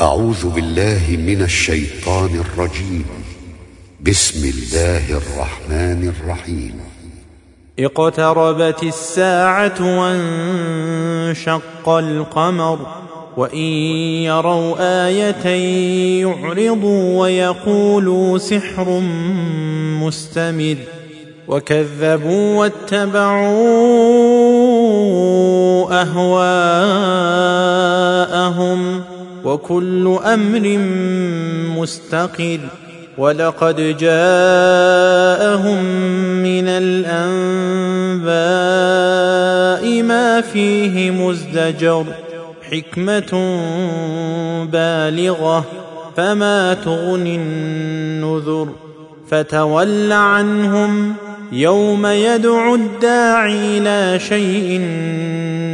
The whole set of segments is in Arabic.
أعوذ بالله من الشيطان الرجيم. بسم الله الرحمن الرحيم. اقتربت الساعة وانشق القمر وإن يروا آية يعرضوا ويقولوا سحر مستمر. وكذبوا واتبعوا أهواءهم. وكل أمر مستقر ولقد جاءهم من الأنباء ما فيه مزدجر حكمة بالغة فما تغني النذر فتول عنهم يوم يدعو الداعي إلى شيء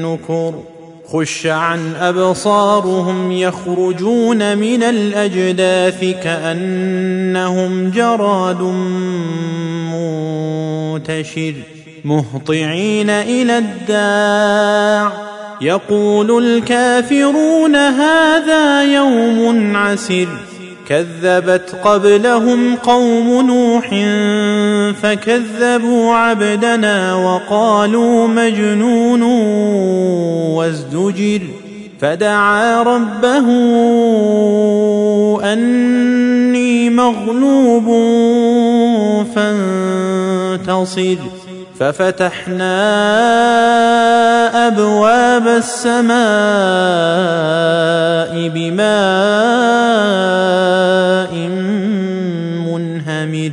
نكر خش عن أبصارهم يخرجون من الأجداث كأنهم جراد منتشر مهطعين إلى الداع. يقول الكافرون هذا يوم عسر. كذبت قبلهم قوم نوح فكذبوا عبدنا وقالوا مجنون وازدجر فدعا ربه أني مغلوب فانتصر. ففتحنا أبواب السماء بماء منهمر.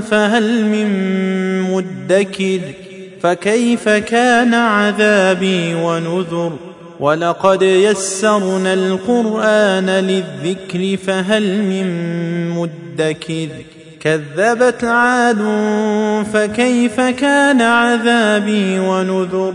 فهل من مدكر فكيف كان عذابي ونذر ولقد يسرنا القرآن للذكر فهل من مدكر كذبت عاد فكيف كان عذابي ونذر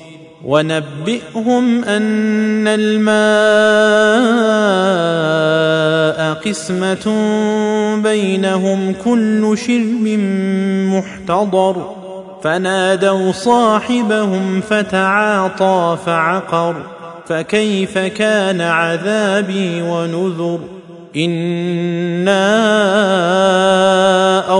ونبئهم أن الماء قسمة بينهم كل شرب محتضر. فنادوا صاحبهم فتعاطى فعقر. فكيف كان عذابي ونذر؟ إنا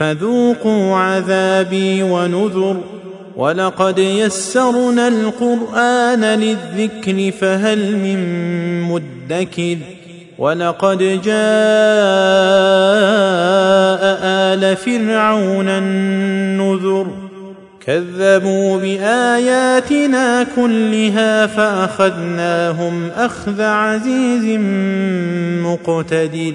فذوقوا عذابي ونذر ولقد يسرنا القرآن للذكر فهل من مدكر ولقد جاء آل فرعون النذر كذبوا بآياتنا كلها فأخذناهم أخذ عزيز مقتدر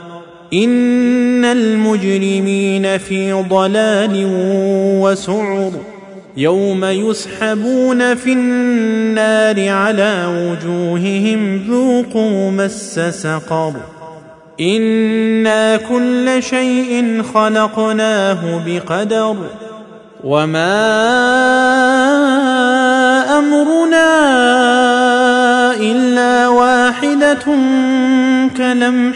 إن المجرمين في ضلال وسعر يوم يسحبون في النار على وجوههم ذوقوا مس سقر أنا كل شيء خلقناه بقدر وما امرنا الا واحدة كلمح